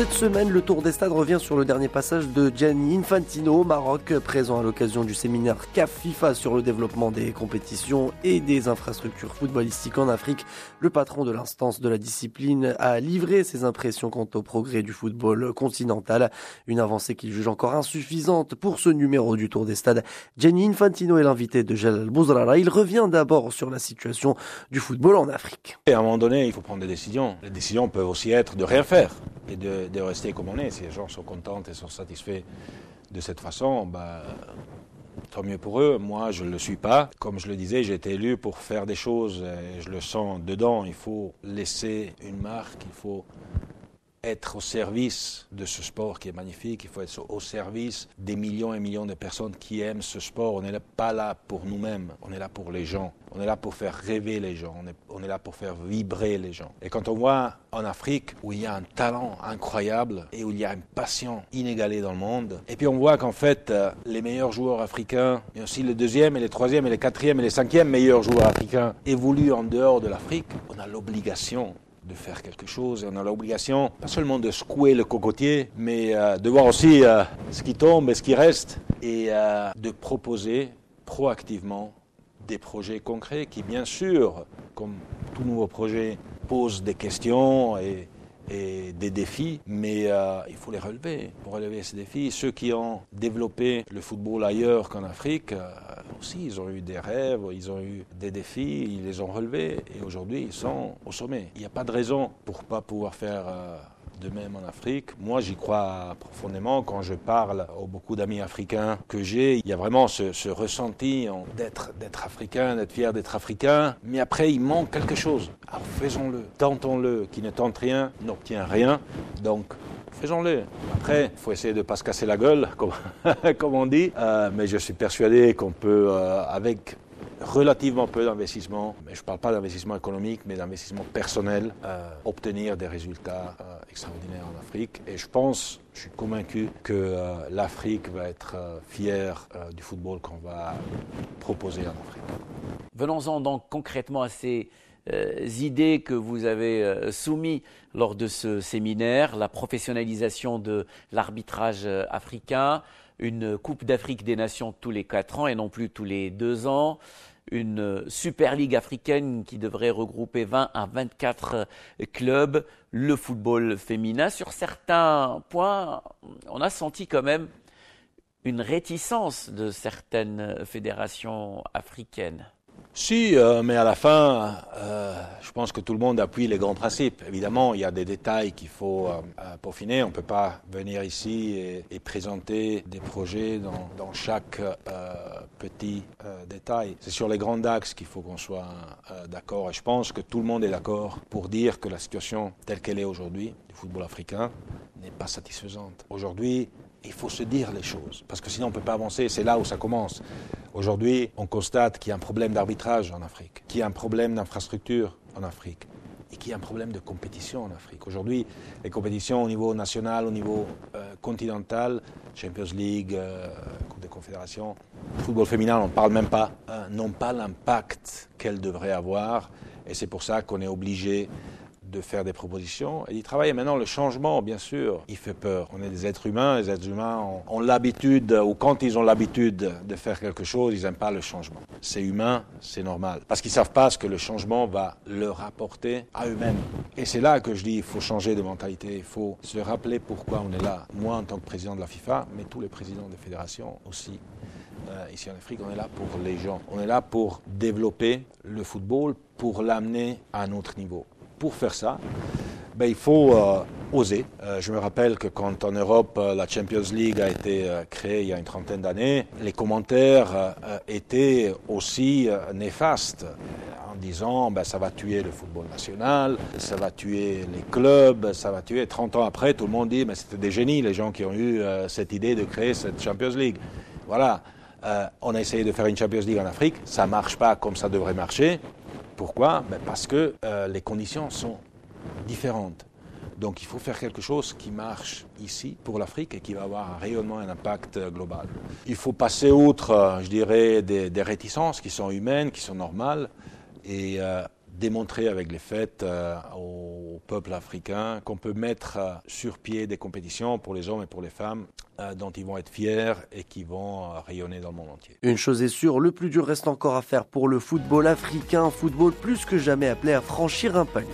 Cette semaine, le Tour des Stades revient sur le dernier passage de Gianni Infantino au Maroc, présent à l'occasion du séminaire CAF FIFA sur le développement des compétitions et des infrastructures footballistiques en Afrique. Le patron de l'instance de la discipline a livré ses impressions quant au progrès du football continental, une avancée qu'il juge encore insuffisante pour ce numéro du Tour des Stades. Gianni Infantino est l'invité de Jalal Bouzrara. Il revient d'abord sur la situation du football en Afrique. À un moment donné, il faut prendre des décisions. Les décisions peuvent aussi être de rien faire et de, de, rester comme on est. Si les gens sont contents et sont satisfaits de cette façon, bah, tant mieux pour eux. Moi, je ne le suis pas. Comme je le disais, j'ai été élu pour faire des choses et je le sens dedans. Il faut laisser une marque, il faut être au service de ce sport qui est magnifique, il faut être au service des millions et millions de personnes qui aiment ce sport. On n'est pas là pour nous-mêmes, on est là pour les gens. On est là pour faire rêver les gens, on est, là pour faire vibrer les gens. Et quand on voit en Afrique où il y a un talent incroyable et où il y a une passion inégalée dans le monde, et puis on voit qu'en fait les meilleurs joueurs africains, et aussi les deuxième et les troisième et les quatrième et les cinquième meilleurs joueurs africains évoluent en dehors de l'Afrique, on a l'obligation de faire quelque chose. Et on a l'obligation, pas seulement de secouer le cocotier, mais euh, de voir aussi euh, ce qui tombe et ce qui reste. Et euh, de proposer proactivement des projets concrets qui, bien sûr, comme tout nouveau projet, posent des questions et, des défis, mais il faut les relever. Pour relever ces défis, ceux qui ont développé le football ailleurs qu'en Afrique, ils ont eu des rêves, ils ont eu des défis, ils les ont relevés, et aujourd'hui, ils sont au sommet. Il n'y a pas de raison pour ne pas pouvoir faire... Euh, de même en Afrique. Moi, j'y crois profondément quand je parle aux beaucoup d'amis africains que j'ai. Il y a vraiment ce, ressenti d'être, d'être africain, d'être fier d'être africain. Mais après, il manque quelque chose. Faisons-le, tentons-le. Qui ne tente rien n'obtient rien. Donc, faisons-le. Après, il faut essayer de ne pas se casser la gueule, comme, comme on dit. Euh, mais je suis persuadé qu'on peut, euh, avec relativement peu d'investissement, mais je ne parle pas d'investissement économique, mais d'investissement personnel, euh, obtenir des résultats euh, extraordinaires en Afrique. Et je pense, je suis convaincu que euh, l'Afrique va être fière du football qu'on va proposer en Afrique. Venons-en donc concrètement à ces idées que vous avez soumises lors de ce séminaire, la professionnalisation de l'arbitrage africain, une Coupe d'Afrique des Nations tous les quatre ans et non plus tous les deux ans, une Super Ligue africaine qui devrait regrouper 20 à 24 clubs, le football féminin. Sur certains points, on a senti quand même une réticence de certaines fédérations africaines. Si, euh, mais à la fin, euh, je pense que tout le monde appuie les grands principes. Évidemment, il y a des détails qu'il faut euh, peaufiner. On ne peut pas venir ici et, présenter des projets dans, chaque petit détail. C'est sur les grands axes qu'il faut qu'on soit d'accord. Et je pense que tout le monde est d'accord pour dire que la situation telle qu'elle est aujourd'hui du football africain n'est pas satisfaisante. Aujourd'hui, il faut se dire les choses, parce que sinon on ne peut pas avancer, c'est là où ça commence. Aujourd'hui, on constate qu'il y a un problème d'arbitrage en Afrique, qu'il y a un problème d'infrastructure en Afrique, et qu'il y a un problème de compétition en Afrique. Aujourd'hui, les compétitions au niveau national, au niveau euh, continental, Champions League, euh, Coupe des Confédérations, football féminin, on ne parle même pas, euh, n'ont pas l'impact qu'elles devraient avoir, et c'est pour ça qu'on est obligé de faire des propositions et d'y travailler. Maintenant, le changement, bien sûr, il fait peur. On est des êtres humains, les êtres humains ont, l'habitude, ou quand ils ont l'habitude de faire quelque chose, ils n'aiment pas le changement. C'est humain, c'est normal. Parce qu'ils ne savent pas ce que le changement va leur apporter à eux-mêmes. Et c'est là que je dis, il faut changer de mentalité, il faut se rappeler pourquoi on est là. Moi, en tant que président de la FIFA, mais tous les présidents des fédérations aussi. Euh, ici en Afrique, on est là pour les gens. On est là pour développer le football, pour l'amener à un autre niveau pour faire ça, ben, il faut euh, oser. Euh, je me rappelle que quand en Europe euh, la Champions League a été créée il y a une trentaine d'années, les commentaires étaient aussi néfastes en disant ben, ça va tuer le football national, ça va tuer les clubs, ça va tuer. 30 ans après, tout le monde dit mais c'était des génies les gens qui ont eu cette idée de créer cette Champions League. Voilà. on a essayé de faire une Champions League en Afrique, ça marche pas comme ça devrait marcher. Pourquoi ben Parce que euh, les conditions sont différentes. Donc il faut faire quelque chose qui marche ici pour l'Afrique et qui va avoir un rayonnement, un impact global. Il faut passer outre, je dirais, des, réticences qui sont humaines, qui sont normales, et euh, démontrer avec les fêtes au peuple africain qu'on peut mettre sur pied des compétitions pour les hommes et pour les femmes dont ils vont être fiers et qui vont rayonner dans le monde entier. Une chose est sûre, le plus dur reste encore à faire pour le football africain, football plus que jamais appelé à franchir un palier.